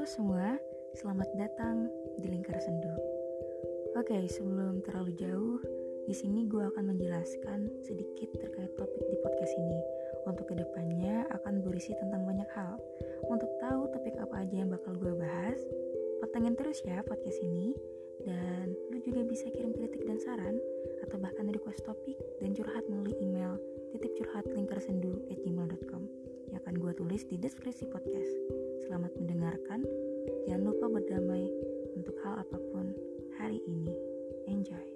Halo semua, selamat datang di Lingkar Sendu. Oke, sebelum terlalu jauh, di sini gue akan menjelaskan sedikit terkait topik di podcast ini. Untuk ke depannya akan berisi tentang banyak hal. Untuk tahu topik apa aja yang bakal gue bahas, pantengin terus ya podcast ini. Dan lu juga bisa kirim kritik dan saran, atau bahkan request topik dan curhat melalui email titip curhat lingkarsendu@gmail.com yang akan gue tulis di deskripsi podcast. Selamat. Jangan lupa berdamai untuk hal apa pun hari ini. Enjoy.